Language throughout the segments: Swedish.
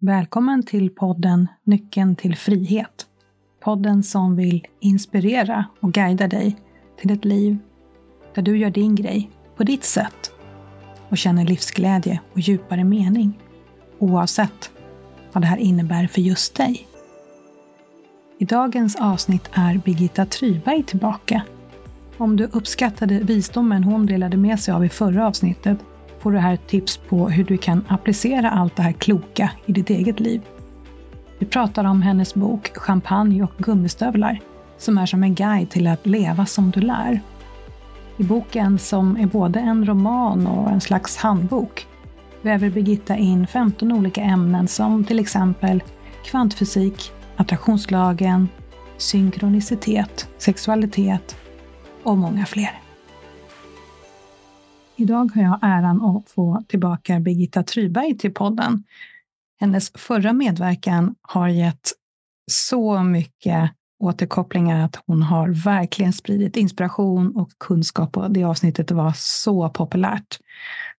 Välkommen till podden Nyckeln till frihet. Podden som vill inspirera och guida dig till ett liv där du gör din grej på ditt sätt och känner livsglädje och djupare mening oavsett vad det här innebär för just dig. I dagens avsnitt är Birgitta Tryberg tillbaka. Om du uppskattade visdomen hon delade med sig av i förra avsnittet får du här tips på hur du kan applicera allt det här kloka i ditt eget liv. Vi pratar om hennes bok Champagne och gummistövlar som är som en guide till att leva som du lär. I boken, som är både en roman och en slags handbok, väver Birgitta in 15 olika ämnen som till exempel kvantfysik, attraktionslagen, synkronicitet, sexualitet och många fler. Idag har jag äran att få tillbaka Birgitta Tryberg till podden. Hennes förra medverkan har gett så mycket återkopplingar att hon har verkligen spridit inspiration och kunskap och det avsnittet var så populärt.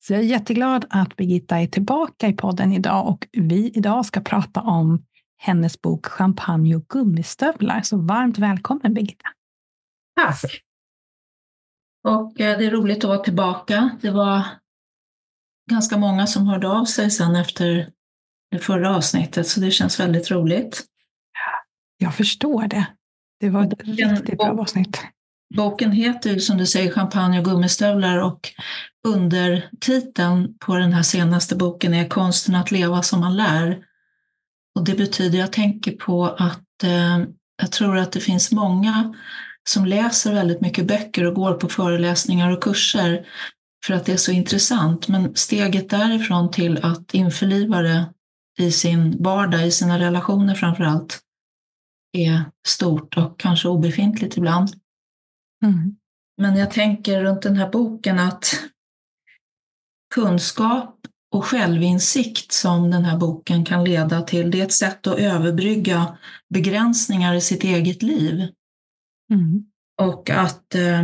Så jag är jätteglad att Birgitta är tillbaka i podden idag och vi idag ska prata om hennes bok Champagne och gummistövlar. Så varmt välkommen Birgitta! Tack! Och eh, det är roligt att vara tillbaka. Det var ganska många som hörde av sig sen efter det förra avsnittet, så det känns väldigt roligt. Jag förstår det. Det var ett boken, riktigt bra avsnitt. Boken heter ju som du säger Champagne och gummistövlar och undertiteln på den här senaste boken är Konsten att leva som man lär. Och det betyder, jag tänker på att eh, jag tror att det finns många som läser väldigt mycket böcker och går på föreläsningar och kurser för att det är så intressant. Men steget därifrån till att införliva det i sin vardag, i sina relationer framför allt, är stort och kanske obefintligt ibland. Mm. Men jag tänker runt den här boken att kunskap och självinsikt som den här boken kan leda till, det är ett sätt att överbrygga begränsningar i sitt eget liv. Mm. Och att eh,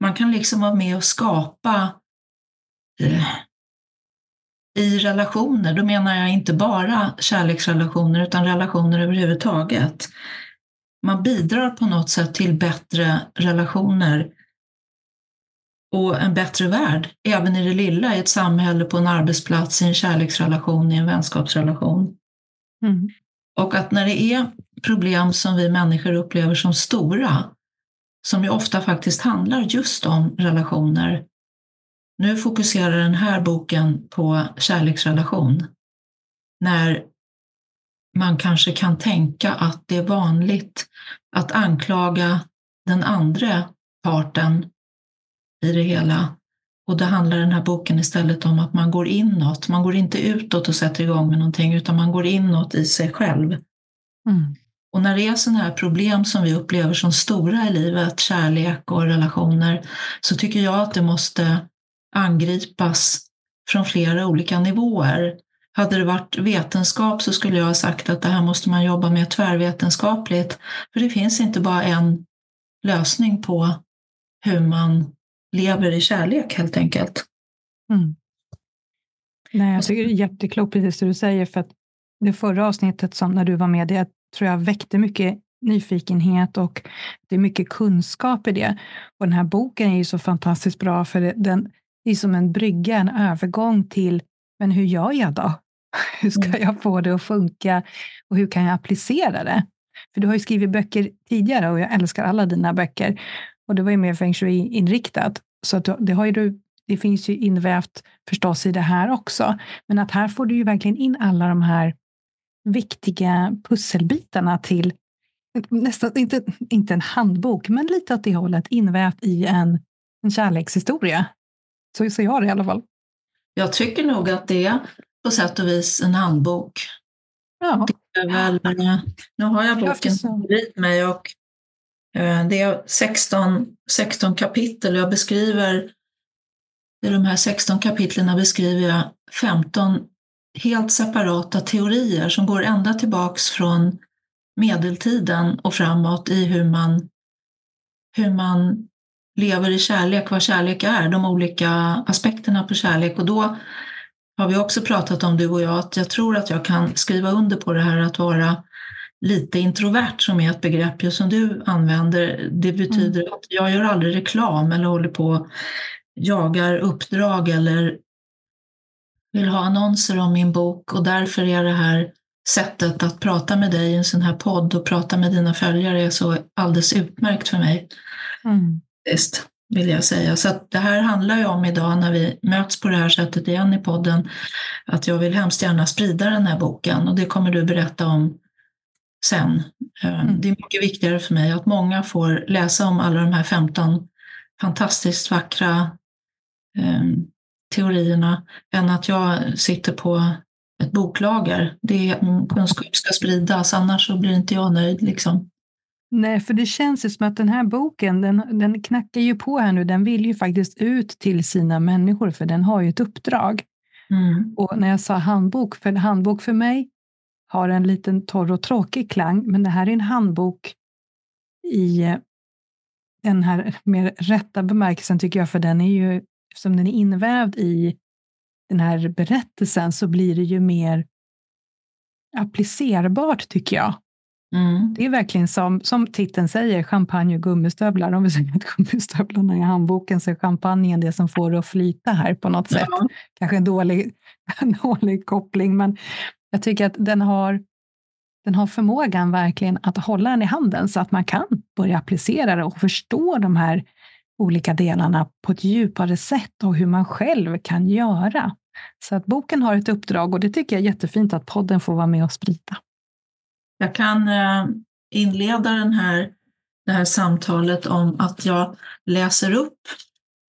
man kan liksom vara med och skapa eh, i relationer, då menar jag inte bara kärleksrelationer utan relationer överhuvudtaget. Man bidrar på något sätt till bättre relationer och en bättre värld, även i det lilla, i ett samhälle, på en arbetsplats, i en kärleksrelation, i en vänskapsrelation. Mm. Och att när det är problem som vi människor upplever som stora, som ju ofta faktiskt handlar just om relationer. Nu fokuserar den här boken på kärleksrelation. När man kanske kan tänka att det är vanligt att anklaga den andra parten i det hela. Och då handlar den här boken istället om att man går inåt. Man går inte utåt och sätter igång med någonting, utan man går inåt i sig själv. Mm. Och när det är sådana här problem som vi upplever som stora i livet, kärlek och relationer, så tycker jag att det måste angripas från flera olika nivåer. Hade det varit vetenskap så skulle jag ha sagt att det här måste man jobba med tvärvetenskapligt. För det finns inte bara en lösning på hur man lever i kärlek helt enkelt. Mm. Nej, jag tycker det är jätteklokt precis det du säger, för att det förra avsnittet som när du var med, det tror jag väckte mycket nyfikenhet och det är mycket kunskap i det. Och den här boken är ju så fantastiskt bra för den är som en brygga, en övergång till, men hur gör jag då? Hur ska mm. jag få det att funka och hur kan jag applicera det? För du har ju skrivit böcker tidigare och jag älskar alla dina böcker. Och det var ju mer feng shui-inriktat. Så att det, har ju du, det finns ju invävt förstås i det här också. Men att här får du ju verkligen in alla de här viktiga pusselbitarna till nästan, inte, inte en handbok, men lite åt det hållet invävt i en, en kärlekshistoria. Så ser jag det i alla fall. Jag tycker nog att det är på sätt och vis en handbok. Ja. Väl, nu har jag boken bredvid mig och eh, det är 16, 16 kapitel. Jag beskriver, i de här 16 kapitlen beskriver jag 15 helt separata teorier som går ända tillbaks från medeltiden och framåt i hur man, hur man lever i kärlek, vad kärlek är, de olika aspekterna på kärlek. Och då har vi också pratat om du och jag, att jag tror att jag kan skriva under på det här att vara lite introvert som är ett begrepp just som du använder. Det betyder mm. att jag gör aldrig reklam eller håller på jagar uppdrag eller vill ha annonser om min bok och därför är det här sättet att prata med dig i en sån här podd och prata med dina följare är så alldeles utmärkt för mig. Mm. Just, vill jag säga. Så det här handlar ju om idag när vi möts på det här sättet igen i podden, att jag vill hemskt gärna sprida den här boken och det kommer du berätta om sen. Eh, mm. Det är mycket viktigare för mig att många får läsa om alla de här 15 fantastiskt vackra eh, teorierna än att jag sitter på ett boklager. Det är, kunskap ska spridas, annars så blir inte jag nöjd. Liksom. Nej, för det känns ju som att den här boken, den, den knackar ju på här nu. Den vill ju faktiskt ut till sina människor, för den har ju ett uppdrag. Mm. Och när jag sa handbok, för handbok för mig har en liten torr och tråkig klang, men det här är en handbok i eh, den här mer rätta bemärkelsen tycker jag, för den är ju, eftersom den är invävd i den här berättelsen så blir det ju mer applicerbart tycker jag. Mm. Det är verkligen som, som titeln säger, champagne och gummistövlar. Om vi säger att gummistövlarna är handboken så är champagnen det som får det att flyta här på något sätt. Ja. Kanske en dålig, en dålig koppling, men jag tycker att den har, den har förmågan verkligen att hålla den i handen så att man kan börja applicera det och förstå de här olika delarna på ett djupare sätt och hur man själv kan göra. Så att boken har ett uppdrag och det tycker jag är jättefint att podden får vara med och sprida. Jag kan eh, inleda den här, det här samtalet om att jag läser upp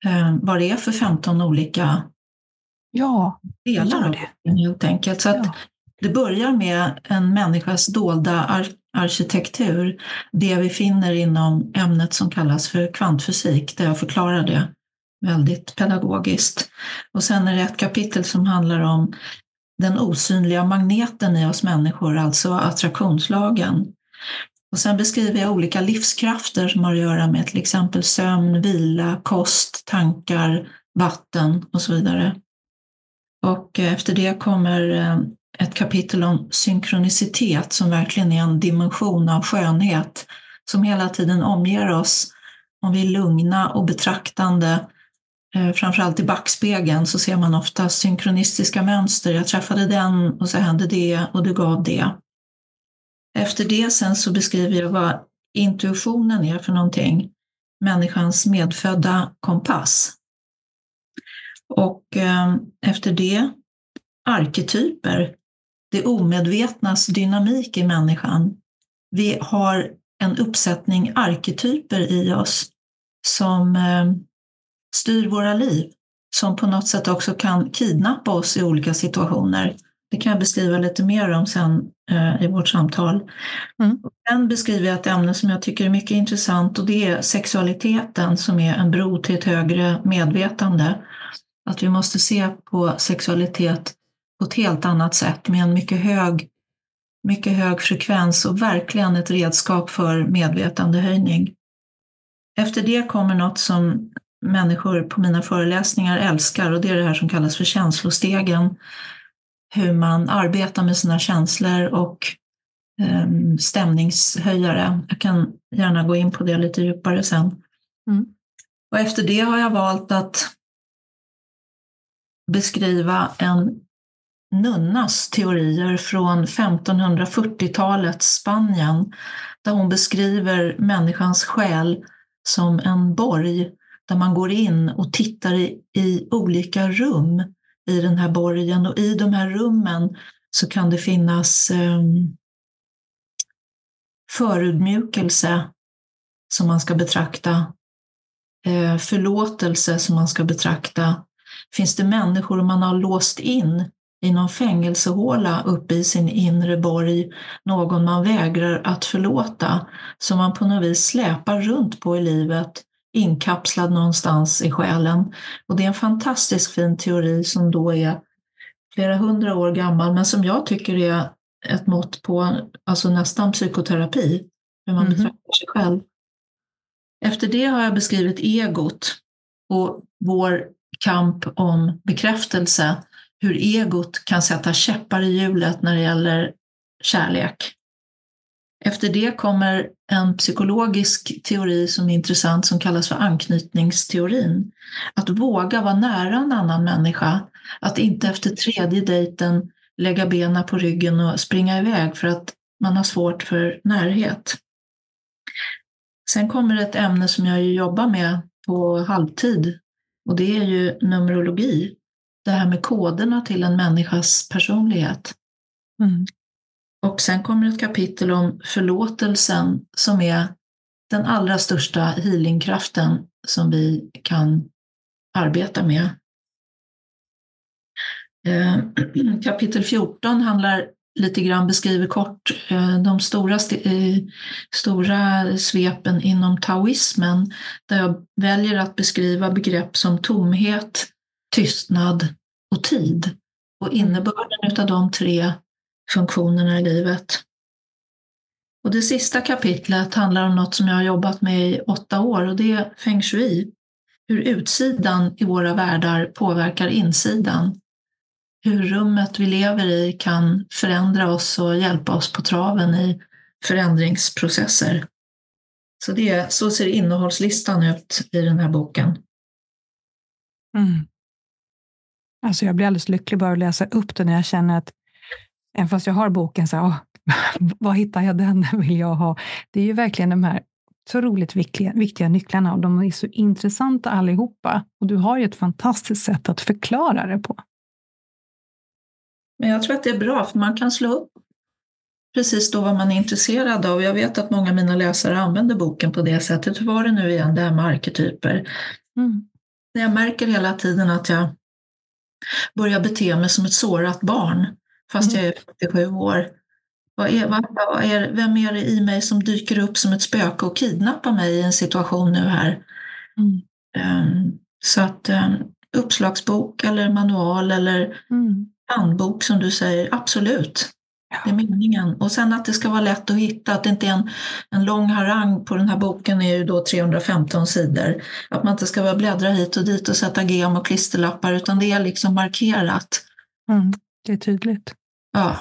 eh, vad det är för 15 olika ja, delar av det. helt enkelt. Så att ja. Det börjar med en människas dolda arkitektur, det vi finner inom ämnet som kallas för kvantfysik, där jag förklarar det väldigt pedagogiskt. Och sen är det ett kapitel som handlar om den osynliga magneten i oss människor, alltså attraktionslagen. Och sen beskriver jag olika livskrafter som har att göra med till exempel sömn, vila, kost, tankar, vatten och så vidare. Och eh, efter det kommer eh, ett kapitel om synkronicitet som verkligen är en dimension av skönhet som hela tiden omger oss. Om vi är lugna och betraktande, eh, framförallt i backspegeln, så ser man ofta synkronistiska mönster. Jag träffade den och så hände det och du gav det. Efter det sen så beskriver jag vad intuitionen är för någonting. Människans medfödda kompass. Och eh, efter det arketyper det omedvetnas dynamik i människan. Vi har en uppsättning arketyper i oss som eh, styr våra liv, som på något sätt också kan kidnappa oss i olika situationer. Det kan jag beskriva lite mer om sen eh, i vårt samtal. Mm. Sen beskriver jag ett ämne som jag tycker är mycket intressant och det är sexualiteten som är en bro till ett högre medvetande. Att vi måste se på sexualitet på ett helt annat sätt med en mycket hög, mycket hög frekvens och verkligen ett redskap för medvetandehöjning. Efter det kommer något som människor på mina föreläsningar älskar och det är det här som kallas för känslostegen. Hur man arbetar med sina känslor och um, stämningshöjare. Jag kan gärna gå in på det lite djupare sen. Mm. Och efter det har jag valt att beskriva en nunnas teorier från 1540-talets Spanien där hon beskriver människans själ som en borg där man går in och tittar i, i olika rum i den här borgen och i de här rummen så kan det finnas eh, förödmjukelse som man ska betrakta, eh, förlåtelse som man ska betrakta. Finns det människor man har låst in i någon fängelsehåla uppe i sin inre borg, någon man vägrar att förlåta, som man på något vis släpar runt på i livet, inkapslad någonstans i själen. Och det är en fantastiskt fin teori som då är flera hundra år gammal, men som jag tycker är ett mått på alltså nästan psykoterapi, hur man mm. betraktar sig själv. Efter det har jag beskrivit egot och vår kamp om bekräftelse hur egot kan sätta käppar i hjulet när det gäller kärlek. Efter det kommer en psykologisk teori som är intressant som kallas för anknytningsteorin. Att våga vara nära en annan människa, att inte efter tredje dejten lägga benen på ryggen och springa iväg för att man har svårt för närhet. Sen kommer ett ämne som jag jobbar med på halvtid och det är ju numerologi. Det här med koderna till en människas personlighet. Mm. Och sen kommer ett kapitel om förlåtelsen som är den allra största healingkraften som vi kan arbeta med. Eh, kapitel 14 handlar lite grann, beskriver kort eh, de stora, eh, stora svepen inom taoismen där jag väljer att beskriva begrepp som tomhet, tystnad och tid. Och innebörden av de tre funktionerna i livet. Och det sista kapitlet handlar om något som jag har jobbat med i åtta år och det är feng shui. Hur utsidan i våra världar påverkar insidan. Hur rummet vi lever i kan förändra oss och hjälpa oss på traven i förändringsprocesser. Så, det, så ser innehållslistan ut i den här boken. Mm. Alltså jag blir alldeles lycklig bara att läsa upp den när jag känner att Även fast jag har boken, så här, åh, vad hittar jag den vill jag ha? Det är ju verkligen de här otroligt viktiga, viktiga nycklarna och de är så intressanta allihopa. Och du har ju ett fantastiskt sätt att förklara det på. Men jag tror att det är bra, för man kan slå upp precis då vad man är intresserad av. Jag vet att många av mina läsare använder boken på det sättet. Hur var det nu igen, det här med arketyper? Mm. Jag märker hela tiden att jag börjar bete mig som ett sårat barn fast jag är 47 år. Vad är, vad, är, vem är det i mig som dyker upp som ett spöke och kidnappar mig i en situation nu här? Mm. Um, så att um, uppslagsbok eller manual eller mm. handbok som du säger, absolut. Det är meningen. Och sen att det ska vara lätt att hitta, att det inte är en, en lång harang på den här boken är ju då 315 sidor. Att man inte ska vara bläddra hit och dit och sätta gem och klisterlappar utan det är liksom markerat. Mm. Det är tydligt. Ja.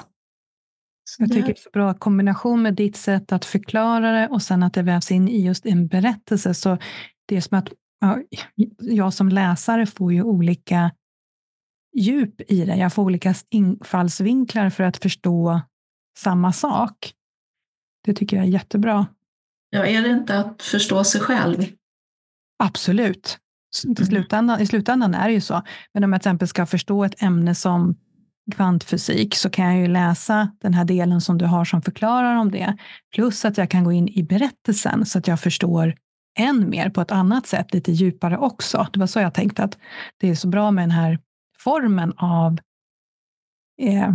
Jag tycker det är så bra kombination med ditt sätt att förklara det och sen att det vävs in i just en berättelse. Så det är som att ja, jag som läsare får ju olika djup i det. Jag får olika infallsvinklar för att förstå samma sak. Det tycker jag är jättebra. Ja, är det inte att förstå sig själv? Absolut. I mm. slutändan, I slutändan är det ju så. Men om jag till exempel ska förstå ett ämne som kvantfysik så kan jag ju läsa den här delen som du har som förklarar om det. Plus att jag kan gå in i berättelsen så att jag förstår än mer på ett annat sätt, lite djupare också. Det var så jag tänkte att det är så bra med den här formen av eh,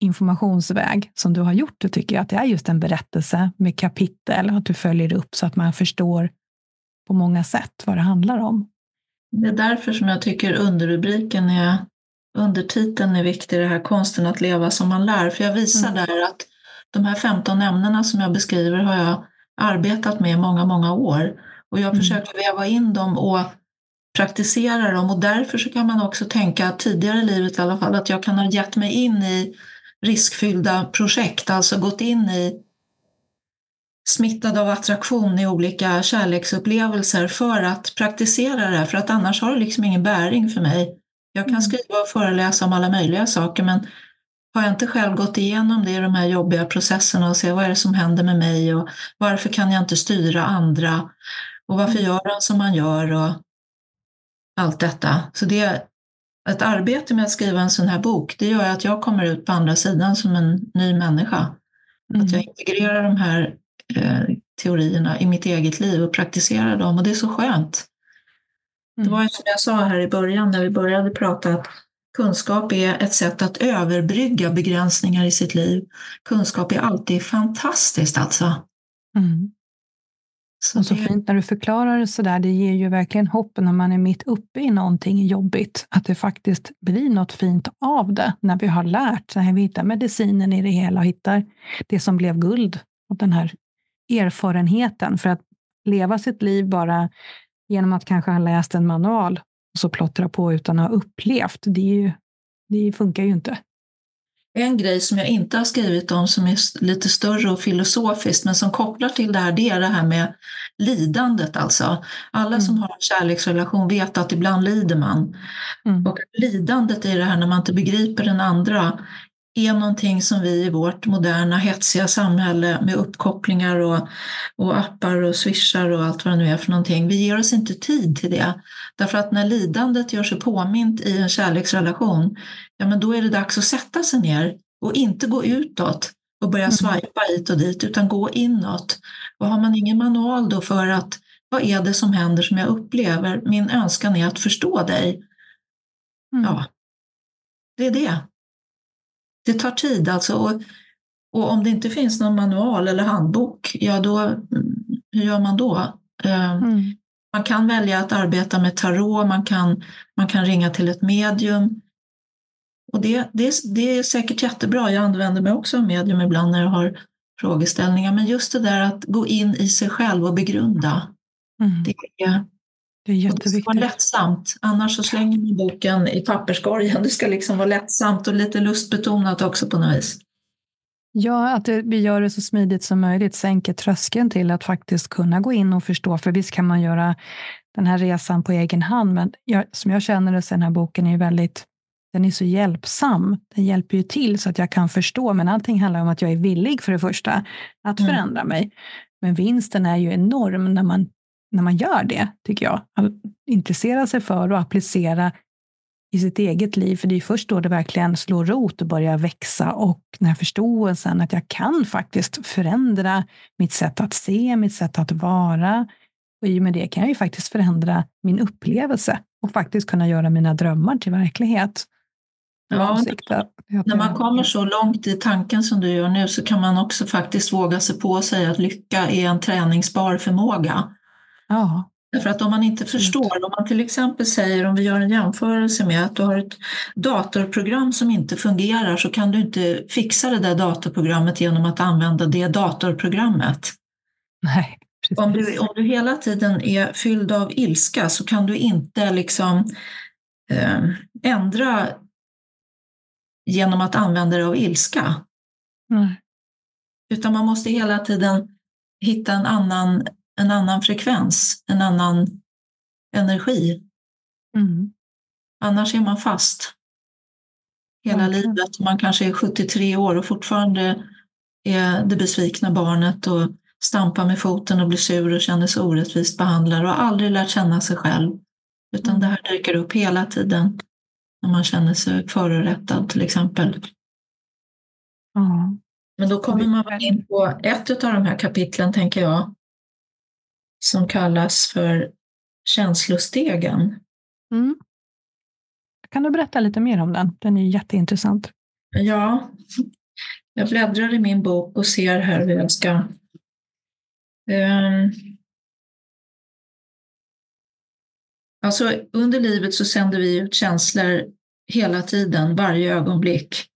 informationsväg som du har gjort. Det tycker jag att det är just en berättelse med kapitel att du följer upp så att man förstår på många sätt vad det handlar om. Det är därför som jag tycker underrubriken är undertiteln är viktig, det här konsten att leva som man lär. För jag visar mm. där att de här 15 ämnena som jag beskriver har jag arbetat med i många, många år. Och jag mm. försöker väva in dem och praktisera dem och därför så kan man också tänka tidigare i livet i alla fall att jag kan ha gett mig in i riskfyllda projekt, alltså gått in i smittad av attraktion i olika kärleksupplevelser för att praktisera det, för att annars har det liksom ingen bäring för mig. Jag kan mm. skriva och föreläsa om alla möjliga saker men har jag inte själv gått igenom det i de här jobbiga processerna och se vad är det som händer med mig och varför kan jag inte styra andra och varför mm. gör han som han gör och allt detta. Så det ett arbete med att skriva en sån här bok, det gör att jag kommer ut på andra sidan som en ny människa. Mm. Att jag integrerar de här eh, teorierna i mitt eget liv och praktiserar dem och det är så skönt. Det var ju som jag sa här i början när vi började prata att kunskap är ett sätt att överbrygga begränsningar i sitt liv. Kunskap är alltid fantastiskt alltså. Mm. Så så fint när du förklarar det sådär. Det ger ju verkligen hopp när man är mitt uppe i någonting jobbigt. Att det faktiskt blir något fint av det när vi har lärt. När vi hittar medicinen i det hela och hittar det som blev guld. Och den här erfarenheten. För att leva sitt liv bara genom att kanske ha läst en manual och så plottra på utan att ha upplevt. Det ju, det funkar ju inte. En grej som jag inte har skrivit om som är lite större och filosofiskt men som kopplar till det här, det är det här med lidandet alltså. Alla mm. som har en kärleksrelation vet att ibland lider man. Mm. Och lidandet i det här när man inte begriper den andra är någonting som vi i vårt moderna hetsiga samhälle med uppkopplingar och, och appar och swishar och allt vad det nu är för någonting, vi ger oss inte tid till det. Därför att när lidandet gör sig påmint i en kärleksrelation, ja men då är det dags att sätta sig ner och inte gå utåt och börja mm. swipa hit och dit, utan gå inåt. Och har man ingen manual då för att vad är det som händer som jag upplever? Min önskan är att förstå dig. Mm. Ja, det är det. Det tar tid alltså. Och, och, om det inte finns någon manual eller handbok, ja då, hur gör man då? Eh, mm. Man kan välja att arbeta med tarot, man kan, man kan ringa till ett medium. Och det, det, det är säkert jättebra, jag använder mig också av medium ibland när jag har frågeställningar, men just det där att gå in i sig själv och begrunda, mm. det, är, det är jätteviktigt. Det ska vara lättsamt, annars så slänger man boken i papperskorgen. Det ska liksom vara lättsamt och lite lustbetonat också på något vis. Ja, att vi gör det så smidigt som möjligt, sänker tröskeln till att faktiskt kunna gå in och förstå. För visst kan man göra den här resan på egen hand, men jag, som jag känner det så den här boken är väldigt den är så hjälpsam. Den hjälper ju till så att jag kan förstå, men allting handlar om att jag är villig för det första att mm. förändra mig. Men vinsten är ju enorm när man när man gör det, tycker jag. Att intressera sig för och applicera i sitt eget liv, för det är först då det verkligen slår rot och börjar växa och den här förståelsen att jag kan faktiskt förändra mitt sätt att se, mitt sätt att vara. Och i och med det kan jag ju faktiskt förändra min upplevelse och faktiskt kunna göra mina drömmar till verklighet. Ja, när man kommer så långt i tanken som du gör nu så kan man också faktiskt våga sig på att säga att lycka är en träningsbar förmåga. Ja. Därför att om man inte förstår, om man till exempel säger, om vi gör en jämförelse med att du har ett datorprogram som inte fungerar så kan du inte fixa det där datorprogrammet genom att använda det datorprogrammet. Nej, om du, om du hela tiden är fylld av ilska så kan du inte liksom eh, ändra genom att använda dig av ilska. Nej. Utan man måste hela tiden hitta en annan en annan frekvens, en annan energi. Mm. Annars är man fast hela okay. livet. Man kanske är 73 år och fortfarande är det besvikna barnet och stampar med foten och blir sur och känner sig orättvist behandlad och aldrig lärt känna sig själv. Utan mm. det här dyker upp hela tiden när man känner sig förorättad till exempel. Mm. Men då kommer man in på ett av de här kapitlen, tänker jag, som kallas för känslostegen. Mm. Kan du berätta lite mer om den? Den är jätteintressant. Ja, jag bläddrar i min bok och ser här hur jag ska um, Alltså under livet så sänder vi ut känslor hela tiden, varje ögonblick.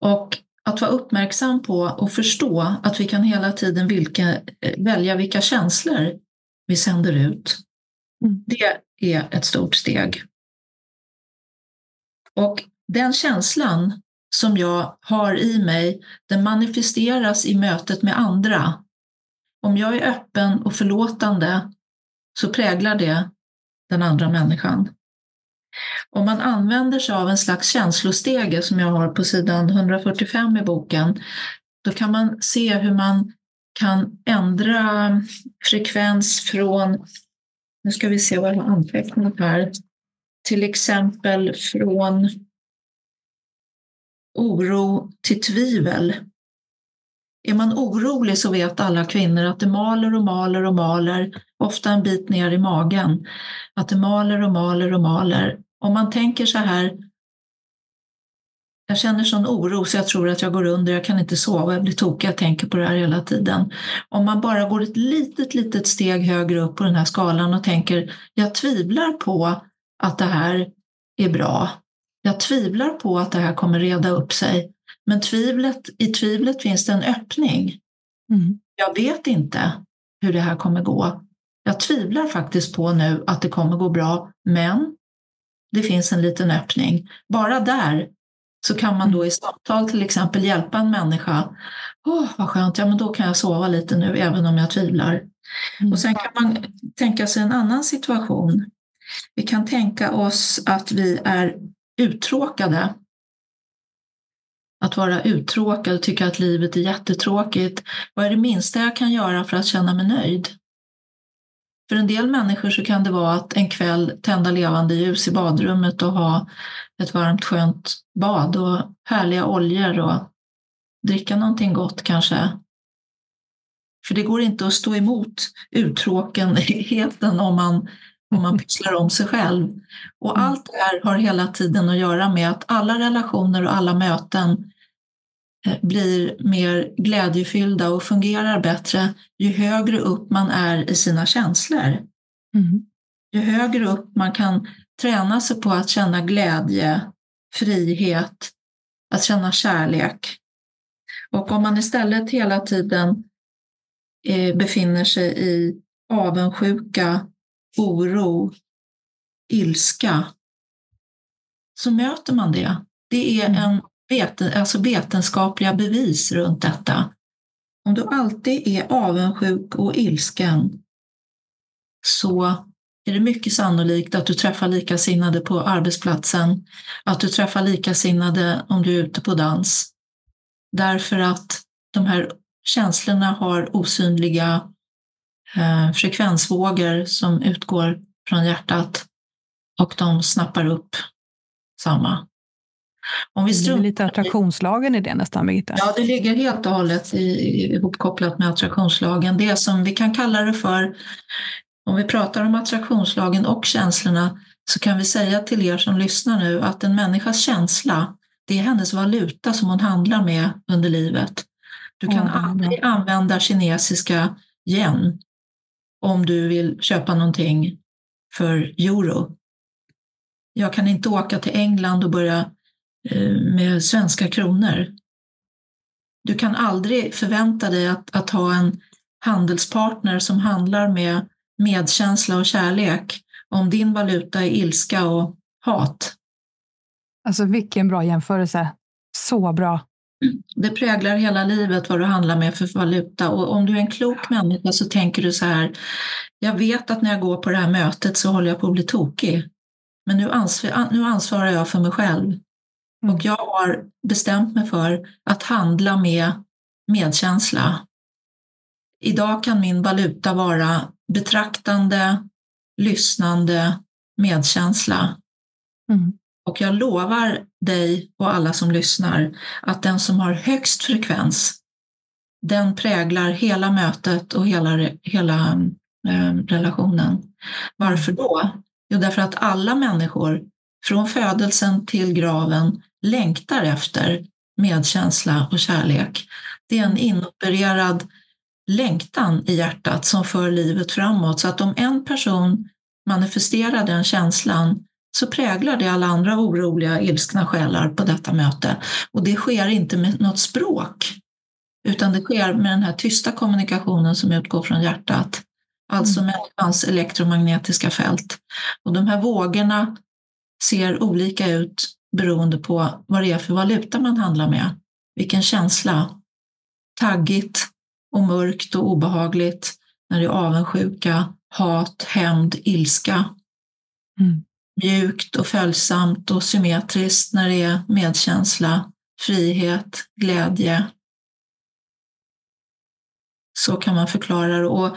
Och att vara uppmärksam på och förstå att vi kan hela tiden vilka, eh, välja vilka känslor vi sänder ut. Mm. Det är ett stort steg. Och den känslan som jag har i mig, den manifesteras i mötet med andra. Om jag är öppen och förlåtande så präglar det den andra människan. Om man använder sig av en slags känslostege som jag har på sidan 145 i boken, då kan man se hur man kan ändra frekvens från, nu ska vi se vad jag har antecknat här, till exempel från oro till tvivel. Är man orolig så vet alla kvinnor att det maler och maler och maler, ofta en bit ner i magen. Att det maler och maler och maler. Om man tänker så här, jag känner sån oro så jag tror att jag går under, jag kan inte sova, jag blir tokig, jag tänker på det här hela tiden. Om man bara går ett litet, litet steg högre upp på den här skalan och tänker, jag tvivlar på att det här är bra. Jag tvivlar på att det här kommer reda upp sig. Men tvivlet, i tvivlet finns det en öppning. Mm. Jag vet inte hur det här kommer gå. Jag tvivlar faktiskt på nu att det kommer gå bra, men det finns en liten öppning. Bara där så kan man då i samtal till exempel hjälpa en människa. Åh, vad skönt, ja men då kan jag sova lite nu även om jag tvivlar. Mm. Och sen kan man tänka sig en annan situation. Vi kan tänka oss att vi är uttråkade. Att vara uttråkad och tycka att livet är jättetråkigt. Vad är det minsta jag kan göra för att känna mig nöjd? För en del människor så kan det vara att en kväll tända levande ljus i badrummet och ha ett varmt skönt bad och härliga oljor och dricka någonting gott kanske. För det går inte att stå emot uttråkenheten om man, om man pysslar om sig själv. Och mm. allt det här har hela tiden att göra med att alla relationer och alla möten eh, blir mer glädjefyllda och fungerar bättre ju högre upp man är i sina känslor. Mm. Ju högre upp man kan träna sig på att känna glädje, frihet, att känna kärlek. Och om man istället hela tiden eh, befinner sig i avundsjuka, oro, ilska, så möter man det. Det är mm. en veten, alltså vetenskapliga bevis runt detta. Om du alltid är avundsjuk och ilsken så är det mycket sannolikt att du träffar likasinnade på arbetsplatsen, att du träffar likasinnade om du är ute på dans. Därför att de här känslorna har osynliga eh, frekvensvågor som utgår från hjärtat och de snappar upp samma. Om vi det är lite attraktionslagen i det nästan, Birgitta? Ja, det ligger helt och hållet ihopkopplat med attraktionslagen. Det som vi kan kalla det för om vi pratar om attraktionslagen och känslorna så kan vi säga till er som lyssnar nu att en människas känsla, det är hennes valuta som hon handlar med under livet. Du kan mm. aldrig använda kinesiska yen om du vill köpa någonting för euro. Jag kan inte åka till England och börja eh, med svenska kronor. Du kan aldrig förvänta dig att, att ha en handelspartner som handlar med medkänsla och kärlek om din valuta är ilska och hat. Alltså vilken bra jämförelse. Så bra. Det präglar hela livet vad du handlar med för valuta och om du är en klok människa så tänker du så här. Jag vet att när jag går på det här mötet så håller jag på att bli tokig. Men nu, ansvar, nu ansvarar jag för mig själv mm. och jag har bestämt mig för att handla med medkänsla. Idag kan min valuta vara betraktande, lyssnande, medkänsla. Mm. Och jag lovar dig och alla som lyssnar att den som har högst frekvens, den präglar hela mötet och hela, hela eh, relationen. Varför då? Jo, därför att alla människor, från födelsen till graven, längtar efter medkänsla och kärlek. Det är en inopererad längtan i hjärtat som för livet framåt. Så att om en person manifesterar den känslan så präglar det alla andra oroliga, ilskna själar på detta möte. Och det sker inte med något språk, utan det sker med den här tysta kommunikationen som utgår från hjärtat, alltså mm. människans elektromagnetiska fält. Och de här vågorna ser olika ut beroende på vad det är för valuta man handlar med, vilken känsla. Taggigt, och mörkt och obehagligt när det är avundsjuka, hat, hämnd, ilska. Mm. Mjukt och följsamt och symmetriskt när det är medkänsla, frihet, glädje. Så kan man förklara det. Och,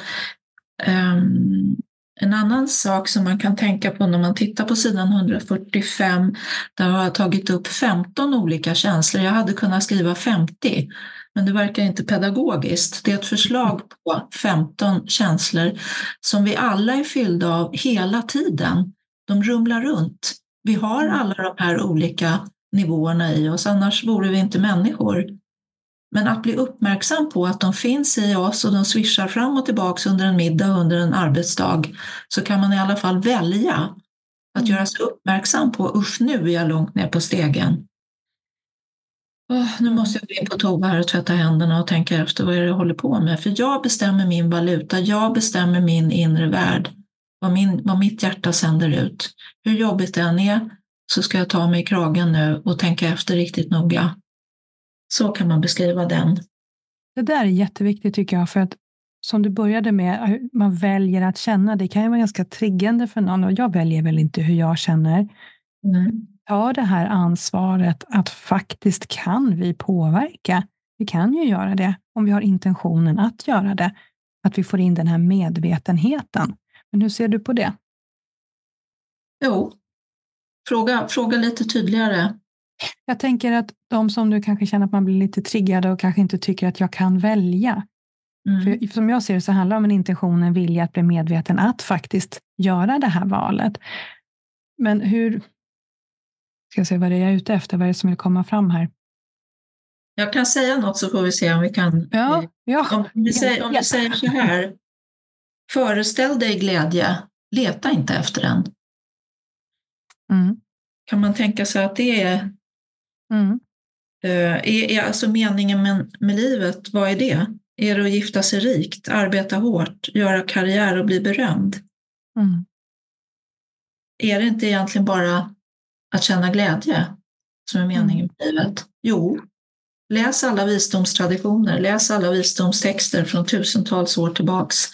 um, en annan sak som man kan tänka på när man tittar på sidan 145, där har jag tagit upp 15 olika känslor. Jag hade kunnat skriva 50, men det verkar inte pedagogiskt. Det är ett förslag på 15 känslor som vi alla är fyllda av hela tiden. De rumlar runt. Vi har mm. alla de här olika nivåerna i oss, annars vore vi inte människor. Men att bli uppmärksam på att de finns i oss och de svischar fram och tillbaka under en middag under en arbetsdag, så kan man i alla fall välja att mm. göra sig uppmärksam på, usch nu är jag långt ner på stegen. Oh, nu måste jag gå in på toa här och tvätta händerna och tänka efter vad är det jag håller på med. För jag bestämmer min valuta, jag bestämmer min inre värld vad, min, vad mitt hjärta sänder ut. Hur jobbigt det än är så ska jag ta mig i kragen nu och tänka efter riktigt noga. Så kan man beskriva den. Det där är jätteviktigt tycker jag, för att som du började med, man väljer att känna, det kan ju vara ganska triggande för någon och jag väljer väl inte hur jag känner. Mm. Ta det här ansvaret att faktiskt kan vi påverka. Vi kan ju göra det om vi har intentionen att göra det. Att vi får in den här medvetenheten. Men hur ser du på det? Jo, fråga, fråga lite tydligare. Jag tänker att de som nu kanske känner att man blir lite triggade och kanske inte tycker att jag kan välja. Mm. För som jag ser det så handlar det om en intention, en vilja att bli medveten att faktiskt göra det här valet. Men hur... Ska jag se vad det är jag är ute efter? Vad är det som vill komma fram här? Jag kan säga något så får vi se om vi kan... Ja, ja. Om, vi säger, om vi säger så här. Föreställ dig glädje, leta inte efter den. Mm. Kan man tänka sig att det är, mm. uh, är, är alltså meningen med, med livet, vad är det? Är det att gifta sig rikt, arbeta hårt, göra karriär och bli berömd? Mm. Är det inte egentligen bara att känna glädje som är meningen med livet? Jo, läs alla visdomstraditioner, läs alla visdomstexter från tusentals år tillbaks.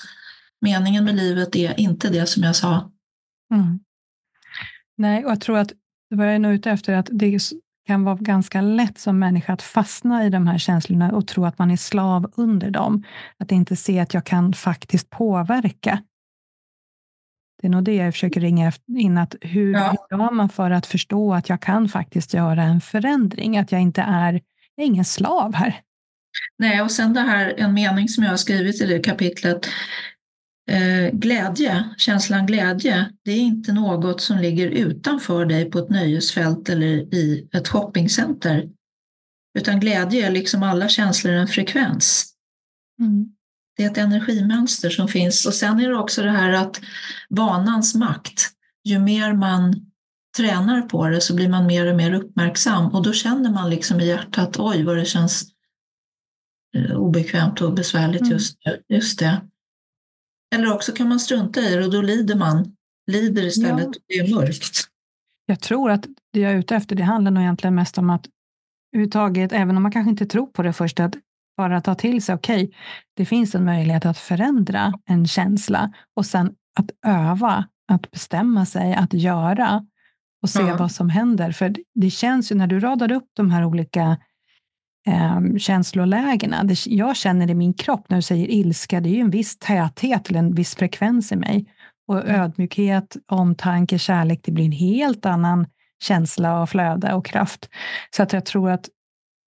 Meningen med livet är inte det som jag sa. Mm. Nej, och jag tror att vad jag är nog ute efter att det kan vara ganska lätt som människa att fastna i de här känslorna och tro att man är slav under dem. Att inte se att jag kan faktiskt påverka. Det är nog det jag försöker ringa in, att hur, ja. hur gör man för att förstå att jag kan faktiskt göra en förändring? Att jag inte är, jag är ingen slav här. Nej, och sen det här, en mening som jag har skrivit i det kapitlet, glädje, känslan glädje, det är inte något som ligger utanför dig på ett nöjesfält eller i ett shoppingcenter. Utan glädje är liksom alla känslor en frekvens. Mm. Det är ett energimönster som finns. Och sen är det också det här att vanans makt, ju mer man tränar på det så blir man mer och mer uppmärksam och då känner man liksom i hjärtat, oj vad det känns eh, obekvämt och besvärligt mm. just nu. Just det. Eller också kan man strunta i det och då lider man, lider istället ja. det är mörkt. Jag tror att det jag är ute efter, det handlar nog egentligen mest om att överhuvudtaget, även om man kanske inte tror på det först, att bara ta till sig, okej, okay, det finns en möjlighet att förändra en känsla och sen att öva, att bestämma sig, att göra och se ja. vad som händer. För det känns ju när du radar upp de här olika eh, känslolägena. Det, jag känner i min kropp när du säger ilska, det är ju en viss täthet eller en viss frekvens i mig. Och mm. ödmjukhet, omtanke, kärlek, det blir en helt annan känsla och flöde och kraft. Så att jag tror att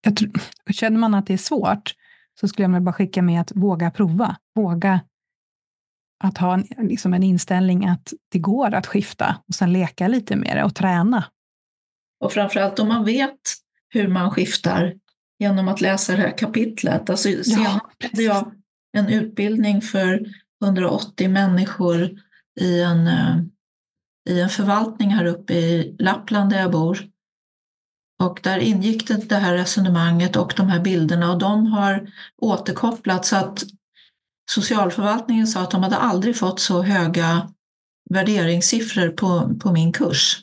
jag tror, känner man att det är svårt så skulle jag bara skicka med att våga prova. Våga att ha en, liksom en inställning att det går att skifta och sen leka lite med det och träna. Och framförallt om man vet hur man skiftar genom att läsa det här kapitlet. Alltså, ja. Senast hade jag en utbildning för 180 människor i en, eh, i en förvaltning här uppe i Lappland där jag bor. Och där ingick det, det här resonemanget och de här bilderna och de har återkopplat så att socialförvaltningen sa att de hade aldrig fått så höga värderingssiffror på, på min kurs.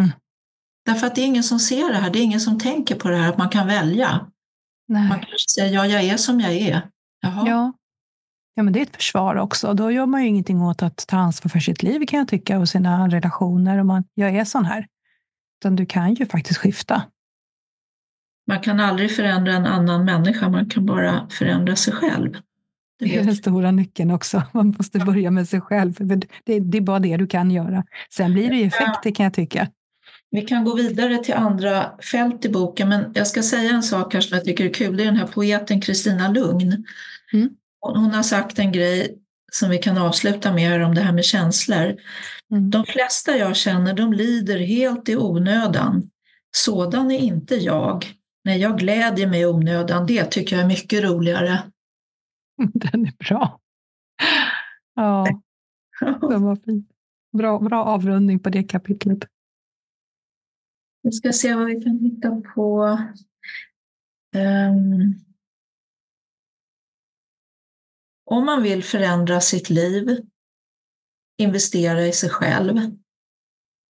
Mm. Därför att det är ingen som ser det här, det är ingen som tänker på det här att man kan välja. Nej. Man kanske säger ja, jag är som jag är. Jaha. Ja. ja, men det är ett försvar också. Då gör man ju ingenting åt att ta ansvar för sitt liv kan jag tycka och sina relationer. Om man, jag är sån här. Utan du kan ju faktiskt skifta. Man kan aldrig förändra en annan människa, man kan bara förändra sig själv. Det, det är den stora nyckeln också. Man måste börja med sig själv. Det, det är bara det du kan göra. Sen blir det ju effekter kan jag tycka. Vi kan gå vidare till andra fält i boken, men jag ska säga en sak här som jag tycker är kul. Det är den här poeten Kristina Lugn. Mm. Hon har sagt en grej som vi kan avsluta med om det här med känslor. Mm. De flesta jag känner, de lider helt i onödan. Sådan är inte jag. När jag glädjer mig i onödan, det tycker jag är mycket roligare. Den är bra. Ja, den var fin. Bra, bra avrundning på det kapitlet. Vi ska se vad vi kan hitta på. Um, om man vill förändra sitt liv, investera i sig själv,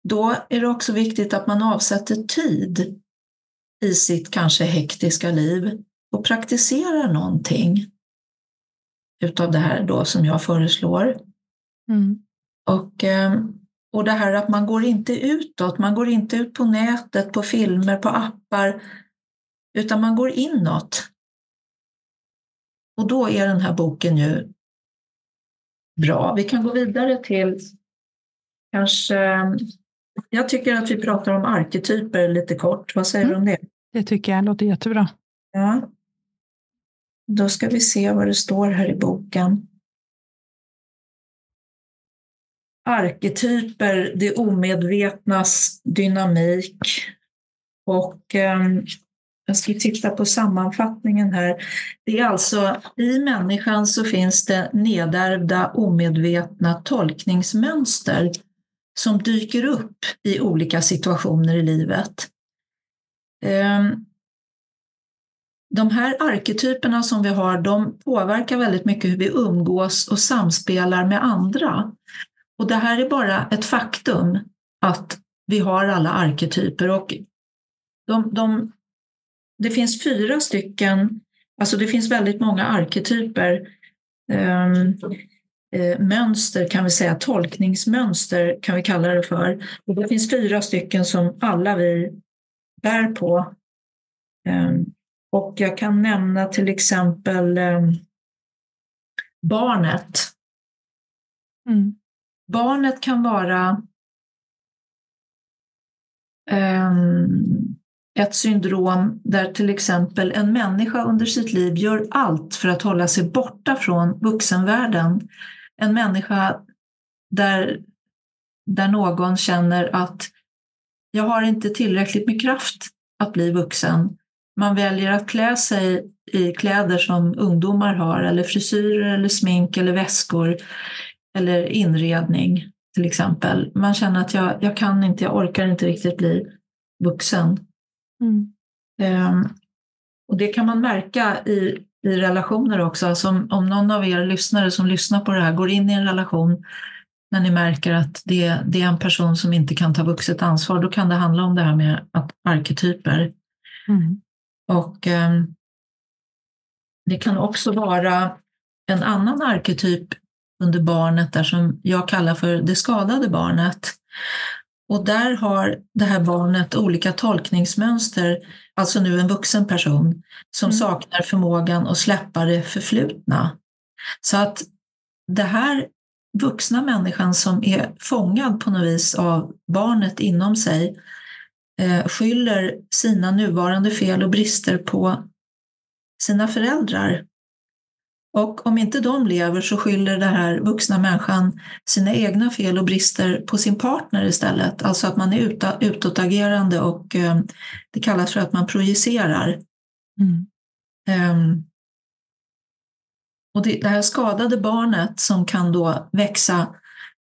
då är det också viktigt att man avsätter tid i sitt kanske hektiska liv och praktiserar någonting utav det här då som jag föreslår. Mm. Och, eh, och det här att man går inte utåt, man går inte ut på nätet, på filmer, på appar, utan man går inåt. Och då är den här boken ju bra. Vi kan gå vidare till kanske... Jag tycker att vi pratar om arketyper lite kort. Vad säger mm. du om det? Det tycker jag låter jättebra. Ja. Då ska vi se vad det står här i boken. Arketyper, det omedvetnas dynamik. Och eh, jag ska titta på sammanfattningen här. Det är alltså i människan så finns det nedärvda omedvetna tolkningsmönster som dyker upp i olika situationer i livet. Ehm, de här arketyperna som vi har, de påverkar väldigt mycket hur vi umgås och samspelar med andra. Och det här är bara ett faktum att vi har alla arketyper och de, de, det finns fyra stycken, alltså det finns väldigt många arketyper, um, eh, mönster kan vi säga, tolkningsmönster kan vi kalla det för. Och det finns fyra stycken som alla vi bär på. Um, och jag kan nämna till exempel ehm, barnet. Mm. Barnet kan vara ehm, ett syndrom där till exempel en människa under sitt liv gör allt för att hålla sig borta från vuxenvärlden. En människa där, där någon känner att jag har inte tillräckligt med kraft att bli vuxen man väljer att klä sig i kläder som ungdomar har eller frisyrer eller smink eller väskor eller inredning till exempel. Man känner att jag, jag kan inte, jag orkar inte riktigt bli vuxen. Mm. Um, och det kan man märka i, i relationer också. Alltså om, om någon av er lyssnare som lyssnar på det här går in i en relation när ni märker att det, det är en person som inte kan ta vuxet ansvar, då kan det handla om det här med att arketyper. Mm. Och eh, det kan också vara en annan arketyp under barnet där som jag kallar för det skadade barnet. Och där har det här barnet olika tolkningsmönster, alltså nu en vuxen person, som mm. saknar förmågan att släppa det förflutna. Så att det här vuxna människan som är fångad på något vis av barnet inom sig eh, skyller sina nuvarande fel och brister på sina föräldrar. Och om inte de lever så skyller den här vuxna människan sina egna fel och brister på sin partner istället. Alltså att man är utåtagerande och eh, det kallas för att man projicerar. Mm. Um, och det, det här skadade barnet som kan då växa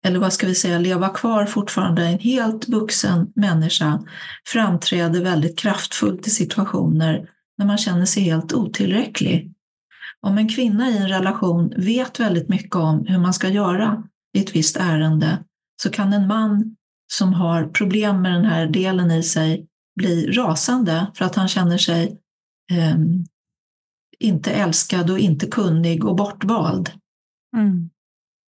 eller vad ska vi säga, leva kvar fortfarande en helt vuxen människa framträder väldigt kraftfullt i situationer när man känner sig helt otillräcklig. Om en kvinna i en relation vet väldigt mycket om hur man ska göra i ett visst ärende så kan en man som har problem med den här delen i sig bli rasande för att han känner sig eh, inte älskad och inte kunnig och bortvald. Mm.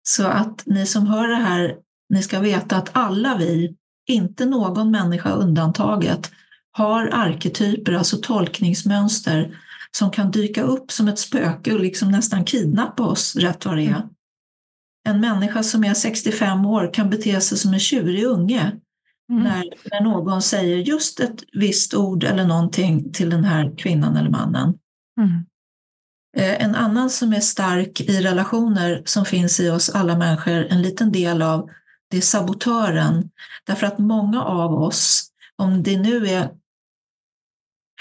Så att ni som hör det här, ni ska veta att alla vi, inte någon människa undantaget, har arketyper, alltså tolkningsmönster, som kan dyka upp som ett spöke och liksom nästan kidnappa oss rätt vad det är. En människa som är 65 år kan bete sig som en tjurig unge mm. när, när någon säger just ett visst ord eller någonting till den här kvinnan eller mannen. Mm. Eh, en annan som är stark i relationer som finns i oss alla människor, en liten del av, det är sabotören. Därför att många av oss, om det nu är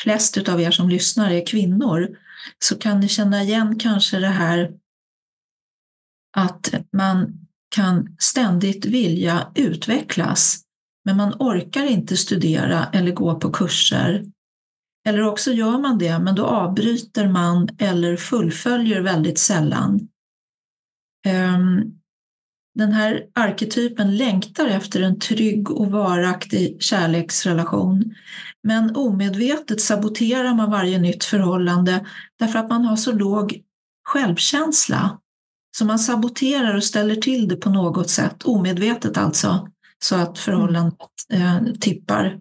flest av er som lyssnar är kvinnor, så kan ni känna igen kanske det här att man kan ständigt vilja utvecklas, men man orkar inte studera eller gå på kurser eller också gör man det, men då avbryter man eller fullföljer väldigt sällan. Ehm, den här arketypen längtar efter en trygg och varaktig kärleksrelation. Men omedvetet saboterar man varje nytt förhållande därför att man har så låg självkänsla. Så man saboterar och ställer till det på något sätt, omedvetet alltså, så att förhållandet eh, tippar.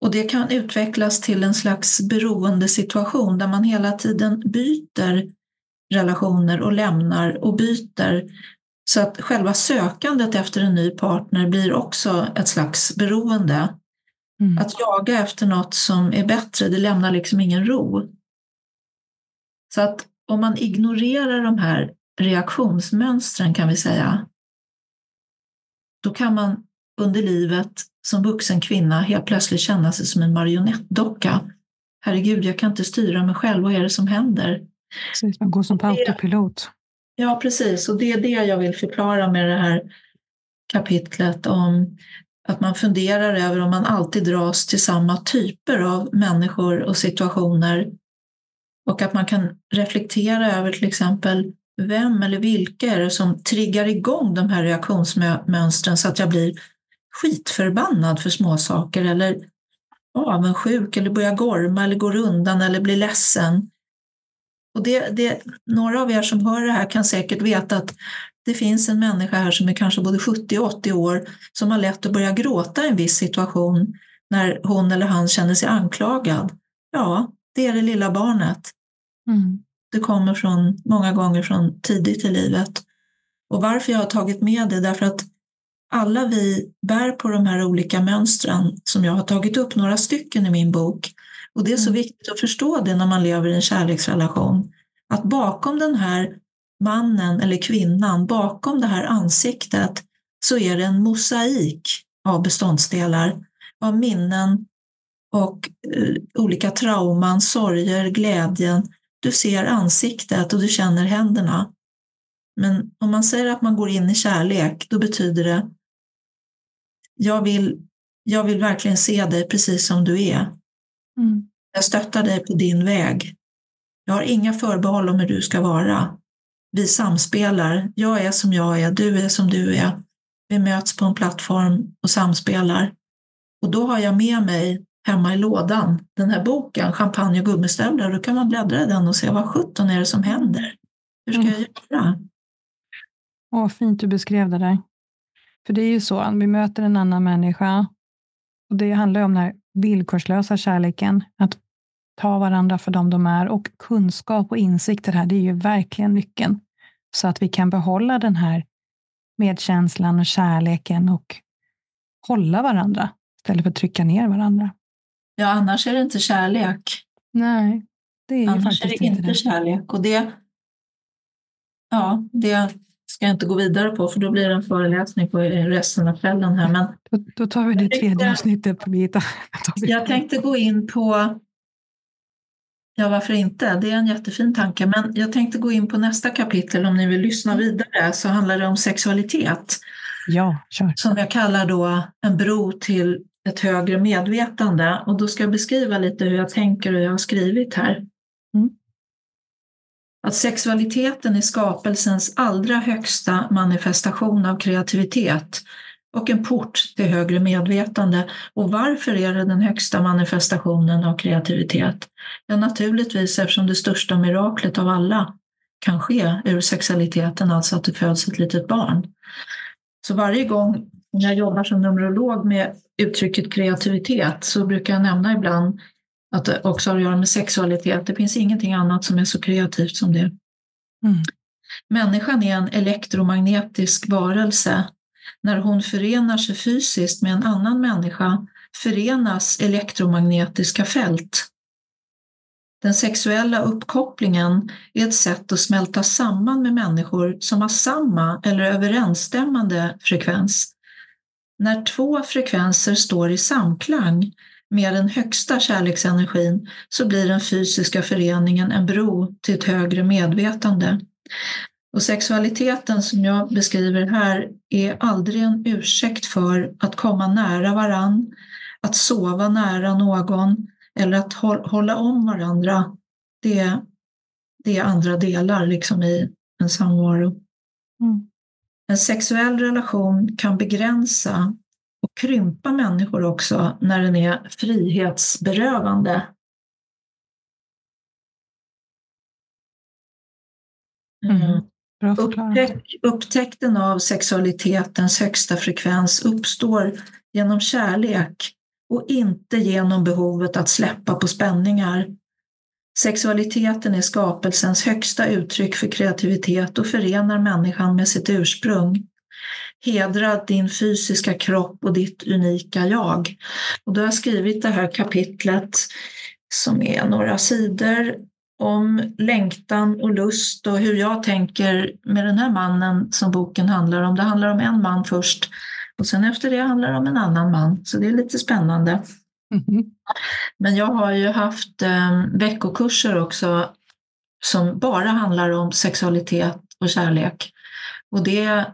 Och det kan utvecklas till en slags beroendesituation där man hela tiden byter relationer och lämnar och byter. Så att själva sökandet efter en ny partner blir också ett slags beroende. Mm. Att jaga efter något som är bättre, det lämnar liksom ingen ro. Så att om man ignorerar de här reaktionsmönstren kan vi säga, då kan man under livet som vuxen kvinna helt plötsligt känna sig som en marionettdocka. Herregud, jag kan inte styra mig själv, vad är det som händer? Precis, man går som på autopilot. Ja, precis, och det är det jag vill förklara med det här kapitlet om att man funderar över om man alltid dras till samma typer av människor och situationer och att man kan reflektera över till exempel vem eller vilka är det som triggar igång de här reaktionsmönstren så att jag blir skitförbannad för småsaker eller avundsjuk eller börjar gorma eller går undan eller blir ledsen. Och det, det, några av er som hör det här kan säkert veta att det finns en människa här som är kanske både 70 och 80 år som har lätt att börja gråta i en viss situation när hon eller han känner sig anklagad. Ja, det är det lilla barnet. Mm. Det kommer från, många gånger från tidigt i livet. Och varför jag har tagit med det, därför att alla vi bär på de här olika mönstren som jag har tagit upp några stycken i min bok. Och det är så mm. viktigt att förstå det när man lever i en kärleksrelation. Att bakom den här mannen eller kvinnan, bakom det här ansiktet, så är det en mosaik av beståndsdelar, av minnen och uh, olika trauman, sorger, glädjen. Du ser ansiktet och du känner händerna. Men om man säger att man går in i kärlek, då betyder det jag vill, jag vill verkligen se dig precis som du är. Mm. Jag stöttar dig på din väg. Jag har inga förbehåll om hur du ska vara. Vi samspelar. Jag är som jag är, du är som du är. Vi möts på en plattform och samspelar. Och då har jag med mig hemma i lådan den här boken, Champagne och gummistövlar. Då kan man bläddra i den och se vad sjutton är det som händer. Hur ska mm. jag göra? Åh, fint du beskrev det där. För det är ju så, vi möter en annan människa och det handlar ju om den här villkorslösa kärleken, att ta varandra för dem de är och kunskap och insikter här, det är ju verkligen nyckeln. Så att vi kan behålla den här medkänslan och kärleken och hålla varandra istället för att trycka ner varandra. Ja, annars är det inte kärlek. Nej, det är annars faktiskt är det inte, inte kärlek. Och det, ja, det ska jag inte gå vidare på för då blir det en föreläsning på resten av kvällen här. Men då, då tar vi det tredje avsnittet på Birgitta. Jag tänkte gå in på, ja varför inte, det är en jättefin tanke, men jag tänkte gå in på nästa kapitel om ni vill lyssna mm. vidare så handlar det om sexualitet. Ja, kör. Som jag kallar då en bro till ett högre medvetande och då ska jag beskriva lite hur jag tänker och jag har skrivit här. Mm att sexualiteten är skapelsens allra högsta manifestation av kreativitet och en port till högre medvetande. Och varför är det den högsta manifestationen av kreativitet? Ja, naturligtvis eftersom det största miraklet av alla kan ske ur sexualiteten, alltså att det föds ett litet barn. Så varje gång jag jobbar som numerolog med uttrycket kreativitet så brukar jag nämna ibland att det också har att göra med sexualitet. Det finns ingenting annat som är så kreativt som det. Mm. Människan är en elektromagnetisk varelse. När hon förenar sig fysiskt med en annan människa förenas elektromagnetiska fält. Den sexuella uppkopplingen är ett sätt att smälta samman med människor som har samma eller överensstämmande frekvens. När två frekvenser står i samklang med den högsta kärleksenergin så blir den fysiska föreningen en bro till ett högre medvetande. Och sexualiteten som jag beskriver här är aldrig en ursäkt för att komma nära varann, att sova nära någon eller att hålla om varandra. Det, det är andra delar liksom i en samvaro. Mm. En sexuell relation kan begränsa krympa människor också när den är frihetsberövande. Mm. mm. Upptäck, upptäckten av sexualitetens högsta frekvens uppstår genom kärlek och inte genom behovet att släppa på spänningar. Sexualiteten är skapelsens högsta uttryck för kreativitet och förenar människan med sitt ursprung. Hedra din fysiska kropp och ditt unika jag. Och då har jag skrivit det här kapitlet som är några sidor om längtan och lust och hur jag tänker med den här mannen som boken handlar om. Det handlar om en man först och sen efter det handlar det om en annan man, så det är lite spännande. Mm. Men jag har ju haft eh, veckokurser också som bara handlar om sexualitet och kärlek. Och det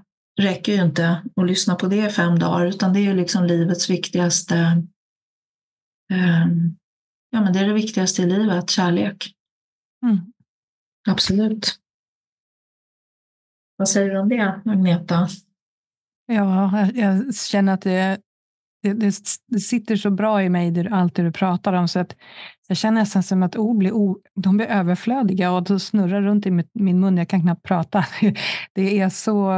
räcker ju inte att lyssna på det i fem dagar, utan det är ju liksom livets viktigaste eh, Ja, men det är det viktigaste i livet, kärlek. Mm. Absolut. Vad säger du om det, Agneta? Ja, jag känner att det, det, det, sitter så bra i mig, allt det du pratar om, så att jag känner nästan som att ord blir, o, de blir överflödiga och de snurrar runt i min mun. Jag kan knappt prata. Det är så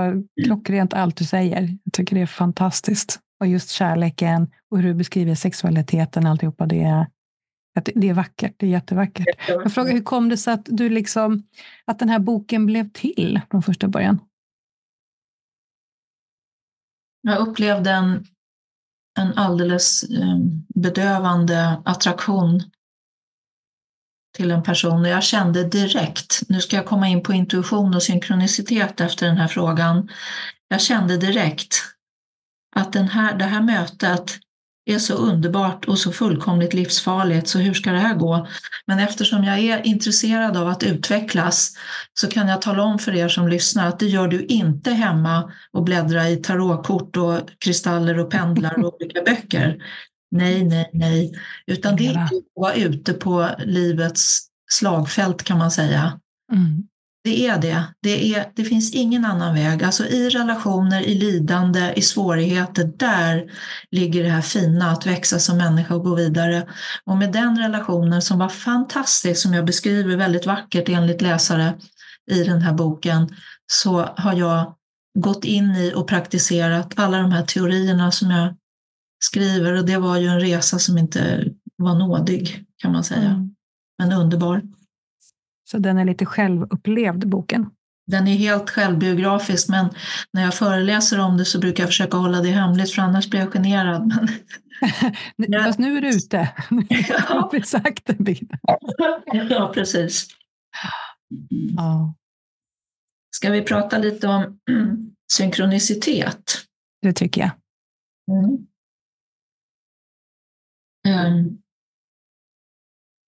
klockrent allt du säger. Jag tycker det är fantastiskt. Och just kärleken och hur du beskriver sexualiteten, alltihopa, det är, det är vackert. Det är jättevackert. Jag frågar, hur kom det sig att, du liksom, att den här boken blev till från första början? Jag upplevde en, en alldeles eh, bedövande attraktion till en person. och Jag kände direkt, nu ska jag komma in på intuition och synkronicitet efter den här frågan. Jag kände direkt att den här, det här mötet är så underbart och så fullkomligt livsfarligt, så hur ska det här gå? Men eftersom jag är intresserad av att utvecklas så kan jag tala om för er som lyssnar att det gör du inte hemma och bläddra i tarotkort och kristaller och pendlar och olika böcker. Nej, nej, nej, utan det är att vara ute på livets slagfält kan man säga. Mm. Det är det. Det, är, det finns ingen annan väg. Alltså i relationer, i lidande, i svårigheter, där ligger det här fina att växa som människa och gå vidare. Och med den relationen som var fantastisk, som jag beskriver väldigt vackert enligt läsare i den här boken, så har jag gått in i och praktiserat alla de här teorierna som jag skriver. Och det var ju en resa som inte var nådig, kan man säga. Mm. Men underbar. Så den är lite självupplevd, boken. Den är helt självbiografisk, men när jag föreläser om det så brukar jag försöka hålla det hemligt, för annars blir jag generad. Men... Fast nu är du ute. Ja. har vi sagt bit. ja, precis. Ja. Ska vi prata lite om synkronicitet? Det tycker jag. Mm. Ehm,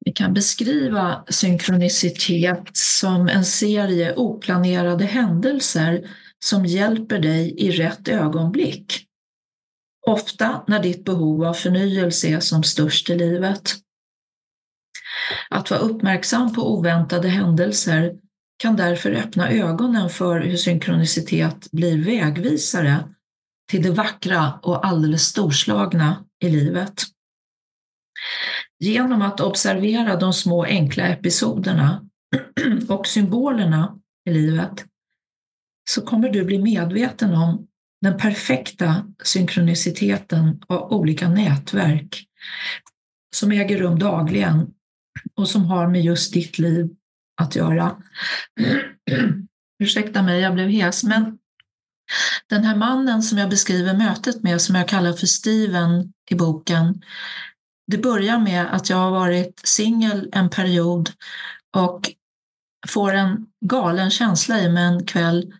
vi kan beskriva synkronicitet som en serie oplanerade händelser som hjälper dig i rätt ögonblick. Ofta när ditt behov av förnyelse är som störst i livet. Att vara uppmärksam på oväntade händelser kan därför öppna ögonen för hur synkronicitet blir vägvisare till det vackra och alldeles storslagna i livet. Genom att observera de små enkla episoderna och symbolerna i livet så kommer du bli medveten om den perfekta synkroniciteten av olika nätverk som äger rum dagligen och som har med just ditt liv att göra. Ursäkta mig, jag blev hes, men den här mannen som jag beskriver mötet med, som jag kallar för Steven i boken, det börjar med att jag har varit singel en period och får en galen känsla i mig en kväll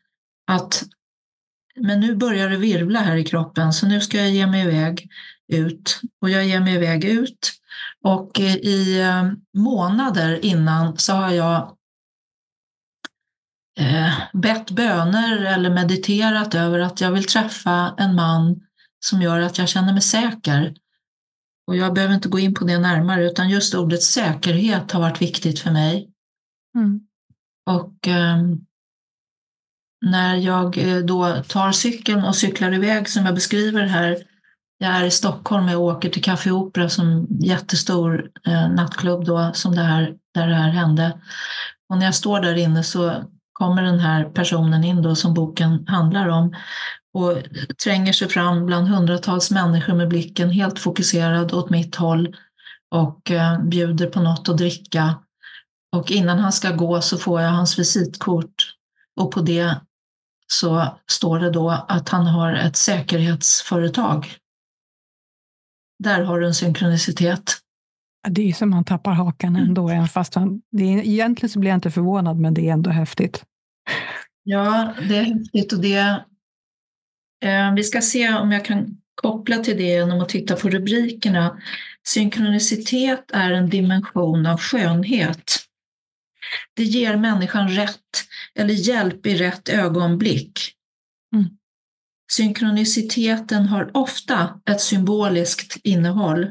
att men nu börjar det virvla här i kroppen så nu ska jag ge mig iväg ut. Och jag ger mig iväg ut och i eh, månader innan så har jag eh, bett böner eller mediterat över att jag vill träffa en man som gör att jag känner mig säker. Och jag behöver inte gå in på det närmare, utan just ordet säkerhet har varit viktigt för mig. Mm. Och um, när jag eh, då tar cykeln och cyklar iväg som jag beskriver här. Jag är i Stockholm och åker till Café Opera som jättestor eh, nattklubb då, som det här, där det här hände. Och när jag står där inne så kommer den här personen in då som boken handlar om och tränger sig fram bland hundratals människor med blicken helt fokuserad åt mitt håll och eh, bjuder på något att dricka. Och innan han ska gå så får jag hans visitkort och på det så står det då att han har ett säkerhetsföretag. Där har du en synkronicitet. Det är som man tappar hakan ändå, mm. fast man, det är, egentligen så blir jag inte förvånad, men det är ändå häftigt. Ja, det är häftigt och det... Eh, vi ska se om jag kan koppla till det genom att titta på rubrikerna. Synkronicitet är en dimension av skönhet. Det ger människan rätt eller hjälp i rätt ögonblick. Mm. Synkroniciteten har ofta ett symboliskt innehåll.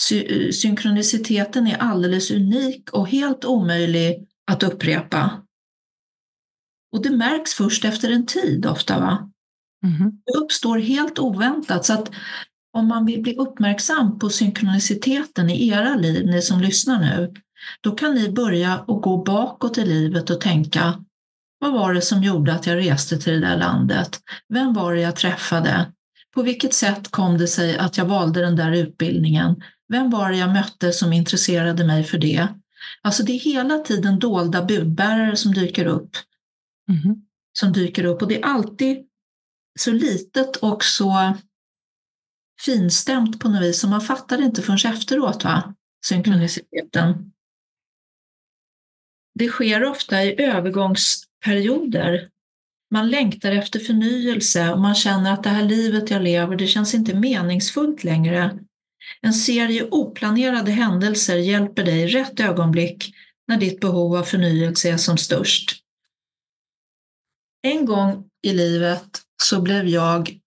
Sy synkroniciteten är alldeles unik och helt omöjlig att upprepa. Och det märks först efter en tid ofta. va? Mm. Det uppstår helt oväntat. Så att om man vill bli uppmärksam på synkroniciteten i era liv, ni som lyssnar nu, då kan ni börja att gå bakåt i livet och tänka, vad var det som gjorde att jag reste till det där landet? Vem var det jag träffade? På vilket sätt kom det sig att jag valde den där utbildningen? Vem var det jag mötte som intresserade mig för det? Alltså det är hela tiden dolda budbärare som dyker upp. Mm. Som dyker upp och det är alltid så litet och så finstämt på något vis så man fattar inte förrän efteråt, va? synkroniciteten. Det sker ofta i övergångsperioder. Man längtar efter förnyelse och man känner att det här livet jag lever, det känns inte meningsfullt längre. En serie oplanerade händelser hjälper dig i rätt ögonblick när ditt behov av förnyelse är som störst. En gång i livet så blev jag,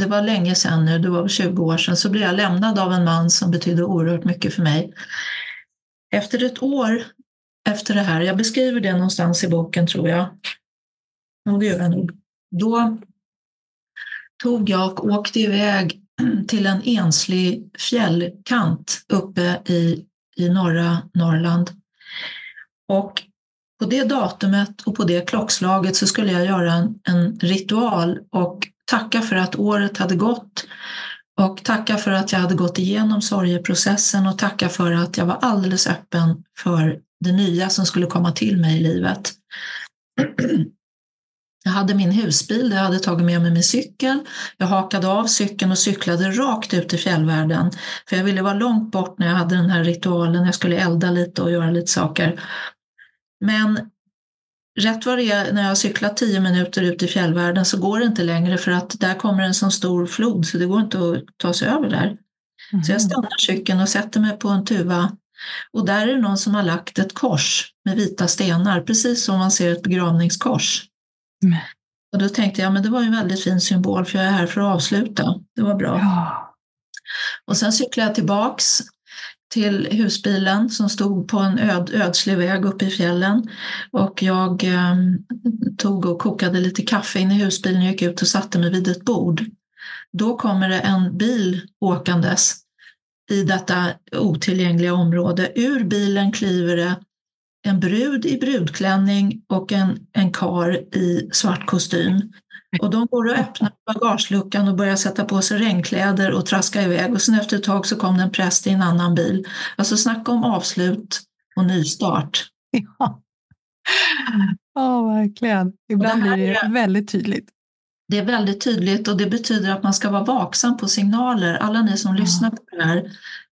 det var länge sedan nu, det var 20 år sedan, så blev jag lämnad av en man som betydde oerhört mycket för mig. Efter ett år efter det här, jag beskriver det någonstans i boken tror jag, och det gör jag nog, då tog jag och åkte iväg till en enslig fjällkant uppe i, i norra Norrland. Och på det datumet och på det klockslaget så skulle jag göra en, en ritual och tacka för att året hade gått och tacka för att jag hade gått igenom sorgeprocessen och tacka för att jag var alldeles öppen för det nya som skulle komma till mig i livet. Jag hade min husbil jag hade tagit med mig min cykel. Jag hakade av cykeln och cyklade rakt ut i fjällvärlden. För jag ville vara långt bort när jag hade den här ritualen. Jag skulle elda lite och göra lite saker. Men rätt vad det är, när jag har cyklat tio minuter ut i fjällvärlden så går det inte längre för att där kommer en så stor flod så det går inte att ta sig över där. Mm. Så jag mhm. stannar cykeln och sätter mig på en tuva och där är det någon som har lagt ett kors med vita stenar, precis som man ser ett begravningskors. Mm. Och då tänkte jag, men det var ju en väldigt fin symbol för jag är här för att avsluta. Det var bra. Ja. Och sen cyklade jag tillbaks till husbilen som stod på en öd, ödslig väg uppe i fjällen. Och jag eh, tog och kokade lite kaffe in i husbilen och gick ut och satte mig vid ett bord. Då kommer det en bil åkandes i detta otillgängliga område. Ur bilen kliver det en brud i brudklänning och en, en kar i svart kostym. Och de går och öppnar bagageluckan och börjar sätta på sig regnkläder och traska iväg. Och sen efter ett tag så kom det en präst i en annan bil. Alltså snacka om avslut och nystart. Ja, oh, verkligen. Ibland det blir det väldigt tydligt. Det är väldigt tydligt och det betyder att man ska vara vaksam på signaler. Alla ni som ja. lyssnar på det här,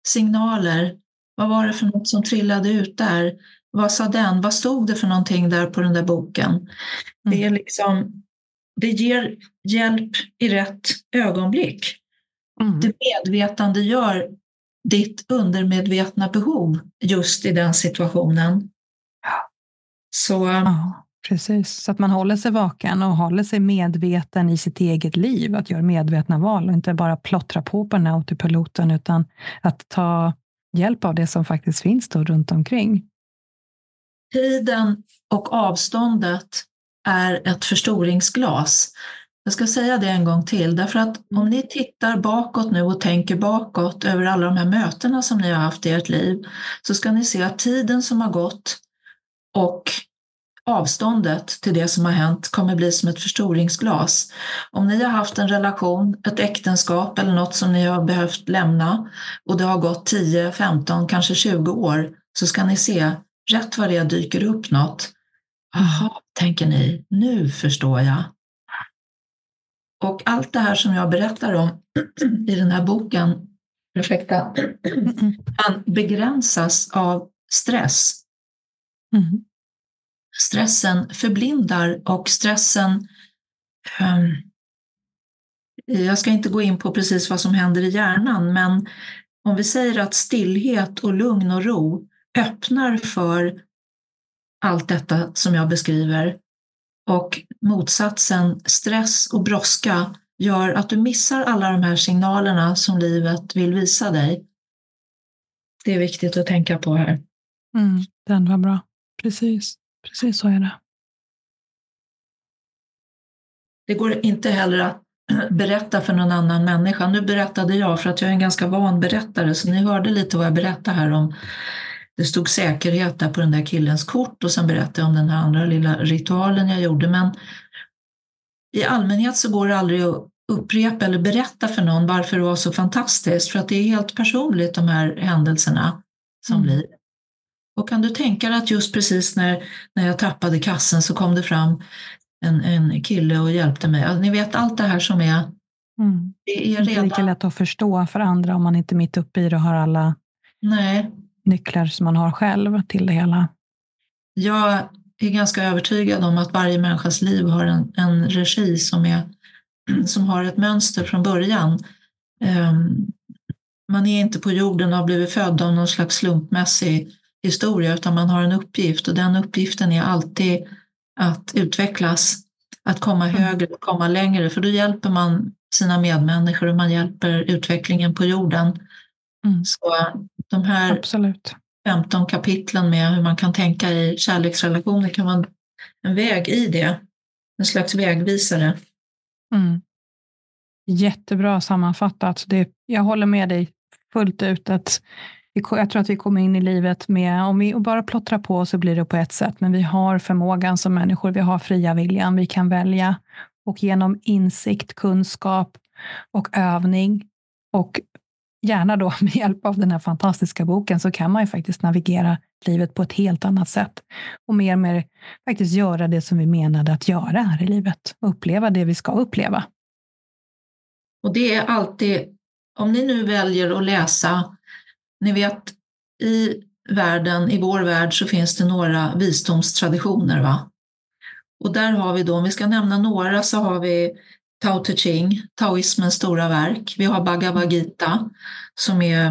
signaler. Vad var det för något som trillade ut där? Vad sa den? Vad stod det för någonting där på den där boken? Mm. Det är liksom det ger hjälp i rätt ögonblick. Mm. Det medvetande gör ditt undermedvetna behov just i den situationen. Så, ja, precis, så att man håller sig vaken och håller sig medveten i sitt eget liv, att göra medvetna val och inte bara plottra på på den här autopiloten, utan att ta hjälp av det som faktiskt finns då runt omkring. Tiden och avståndet är ett förstoringsglas. Jag ska säga det en gång till, därför att om ni tittar bakåt nu och tänker bakåt över alla de här mötena som ni har haft i ert liv, så ska ni se att tiden som har gått och avståndet till det som har hänt kommer bli som ett förstoringsglas. Om ni har haft en relation, ett äktenskap eller något som ni har behövt lämna och det har gått 10, 15, kanske 20 år, så ska ni se, rätt vad det dyker upp något. Jaha, tänker ni, nu förstår jag. Och allt det här som jag berättar om i den här boken, Perfekta, kan begränsas av stress. Mm. Stressen förblindar och stressen um, jag ska inte gå in på precis vad som händer i hjärnan, men om vi säger att stillhet och lugn och ro öppnar för allt detta som jag beskriver och motsatsen, stress och brådska, gör att du missar alla de här signalerna som livet vill visa dig. Det är viktigt att tänka på här. Mm, den var bra. Precis, precis så är det. Det går inte heller att berätta för någon annan människa. Nu berättade jag för att jag är en ganska van berättare, så ni hörde lite vad jag berättade här om det stod säkerhet där på den där killens kort och sen berättade jag om den här andra lilla ritualen jag gjorde. Men i allmänhet så går det aldrig att upprepa eller berätta för någon varför det var så fantastiskt, för att det är helt personligt de här händelserna som mm. blir. Och kan du tänka dig att just precis när, när jag tappade kassen så kom det fram en, en kille och hjälpte mig. Alltså, ni vet allt det här som är... Mm. Det är redan... lika lätt att förstå för andra om man inte är mitt uppe i det och har alla Nej nycklar som man har själv till det hela? Jag är ganska övertygad om att varje människas liv har en, en regi som, är, som har ett mönster från början. Um, man är inte på jorden och har blivit född av någon slags slumpmässig historia utan man har en uppgift och den uppgiften är alltid att utvecklas, att komma mm. högre, att komma längre för då hjälper man sina medmänniskor och man hjälper utvecklingen på jorden. Mm. Så de här Absolut. 15 kapitlen med hur man kan tänka i kärleksrelationer kan vara en väg i det. En slags vägvisare. Mm. Jättebra sammanfattat. Det, jag håller med dig fullt ut. Att jag tror att vi kommer in i livet med, om vi bara plottrar på så blir det på ett sätt, men vi har förmågan som människor, vi har fria viljan, vi kan välja. Och genom insikt, kunskap och övning och gärna då med hjälp av den här fantastiska boken så kan man ju faktiskt navigera livet på ett helt annat sätt och mer och mer faktiskt göra det som vi menade att göra här i livet och uppleva det vi ska uppleva. Och det är alltid, om ni nu väljer att läsa, ni vet i världen, i vår värld så finns det några visdomstraditioner va? Och där har vi då, om vi ska nämna några så har vi Tao Te Ching, taoismens stora verk. Vi har Bhagavad Gita som är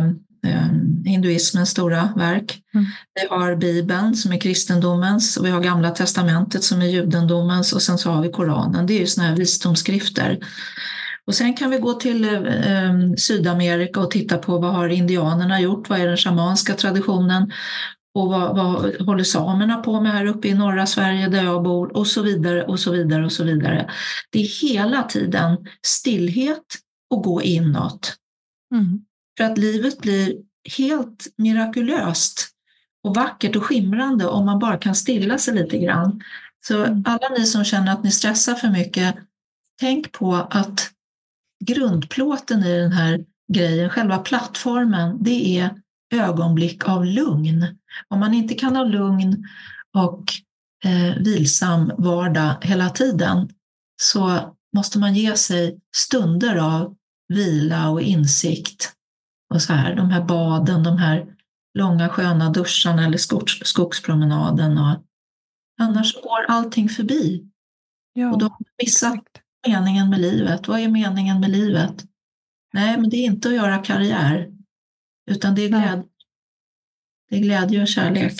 eh, hinduismens stora verk. Mm. Vi har Bibeln som är kristendomens och vi har Gamla testamentet som är judendomens och sen så har vi Koranen. Det är ju sådana här visdomsskrifter. Och sen kan vi gå till eh, Sydamerika och titta på vad har indianerna gjort, vad är den shamanska traditionen och vad, vad håller samerna på med här uppe i norra Sverige där jag bor och så vidare och så vidare och så vidare. Det är hela tiden stillhet och gå inåt. Mm. För att livet blir helt mirakulöst och vackert och skimrande om man bara kan stilla sig lite grann. Så mm. alla ni som känner att ni stressar för mycket, tänk på att grundplåten i den här grejen, själva plattformen, det är ögonblick av lugn. Om man inte kan ha lugn och eh, vilsam vardag hela tiden så måste man ge sig stunder av vila och insikt. Och så här, de här baden, de här långa sköna duscharna eller skogs, skogspromenaden. Och, annars går allting förbi. Ja, och då har man missat meningen med livet. Vad är meningen med livet? Nej, men det är inte att göra karriär. Utan det är glädje, det är glädje och kärlek.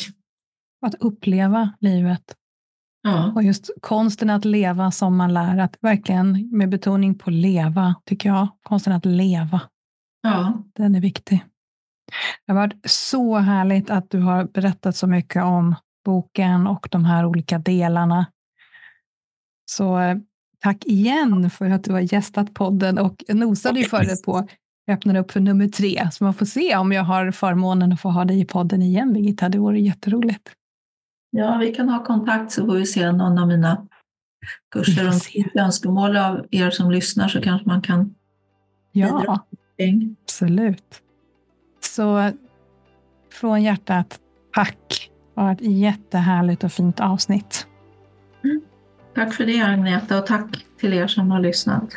Att uppleva livet. Ja. Och just konsten att leva som man lär, att verkligen med betoning på leva, tycker jag. Konsten att leva. Ja. Den är viktig. Det har varit så härligt att du har berättat så mycket om boken och de här olika delarna. Så eh, tack igen för att du har gästat podden och nosade ju före på öppnar upp för nummer tre. Så man får se om jag har förmånen att få ha dig i podden igen, Birgitta. Det vore jätteroligt. Ja, vi kan ha kontakt så får vi se någon av mina kurser. Om det önskemål av er som lyssnar så kanske man kan Ja, absolut. Så från hjärtat, tack. Det var ett jättehärligt och fint avsnitt. Mm. Tack för det Agneta och tack till er som har lyssnat.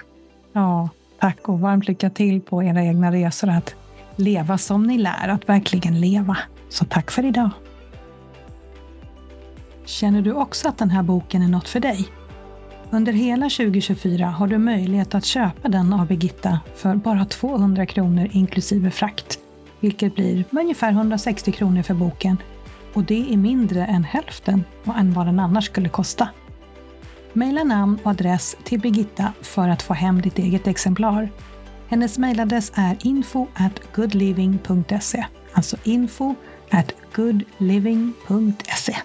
Ja, tack och varmt lycka till på era egna resor att leva som ni lär, att verkligen leva. Så tack för idag. Känner du också att den här boken är något för dig? Under hela 2024 har du möjlighet att köpa den av Birgitta för bara 200 kronor inklusive frakt, vilket blir ungefär 160 kronor för boken. Och det är mindre än hälften än vad den annars skulle kosta. Maila namn och adress till Birgitta för att få hem ditt eget exemplar. Hennes mejladress är info at goodliving.se, alltså info at goodliving.se.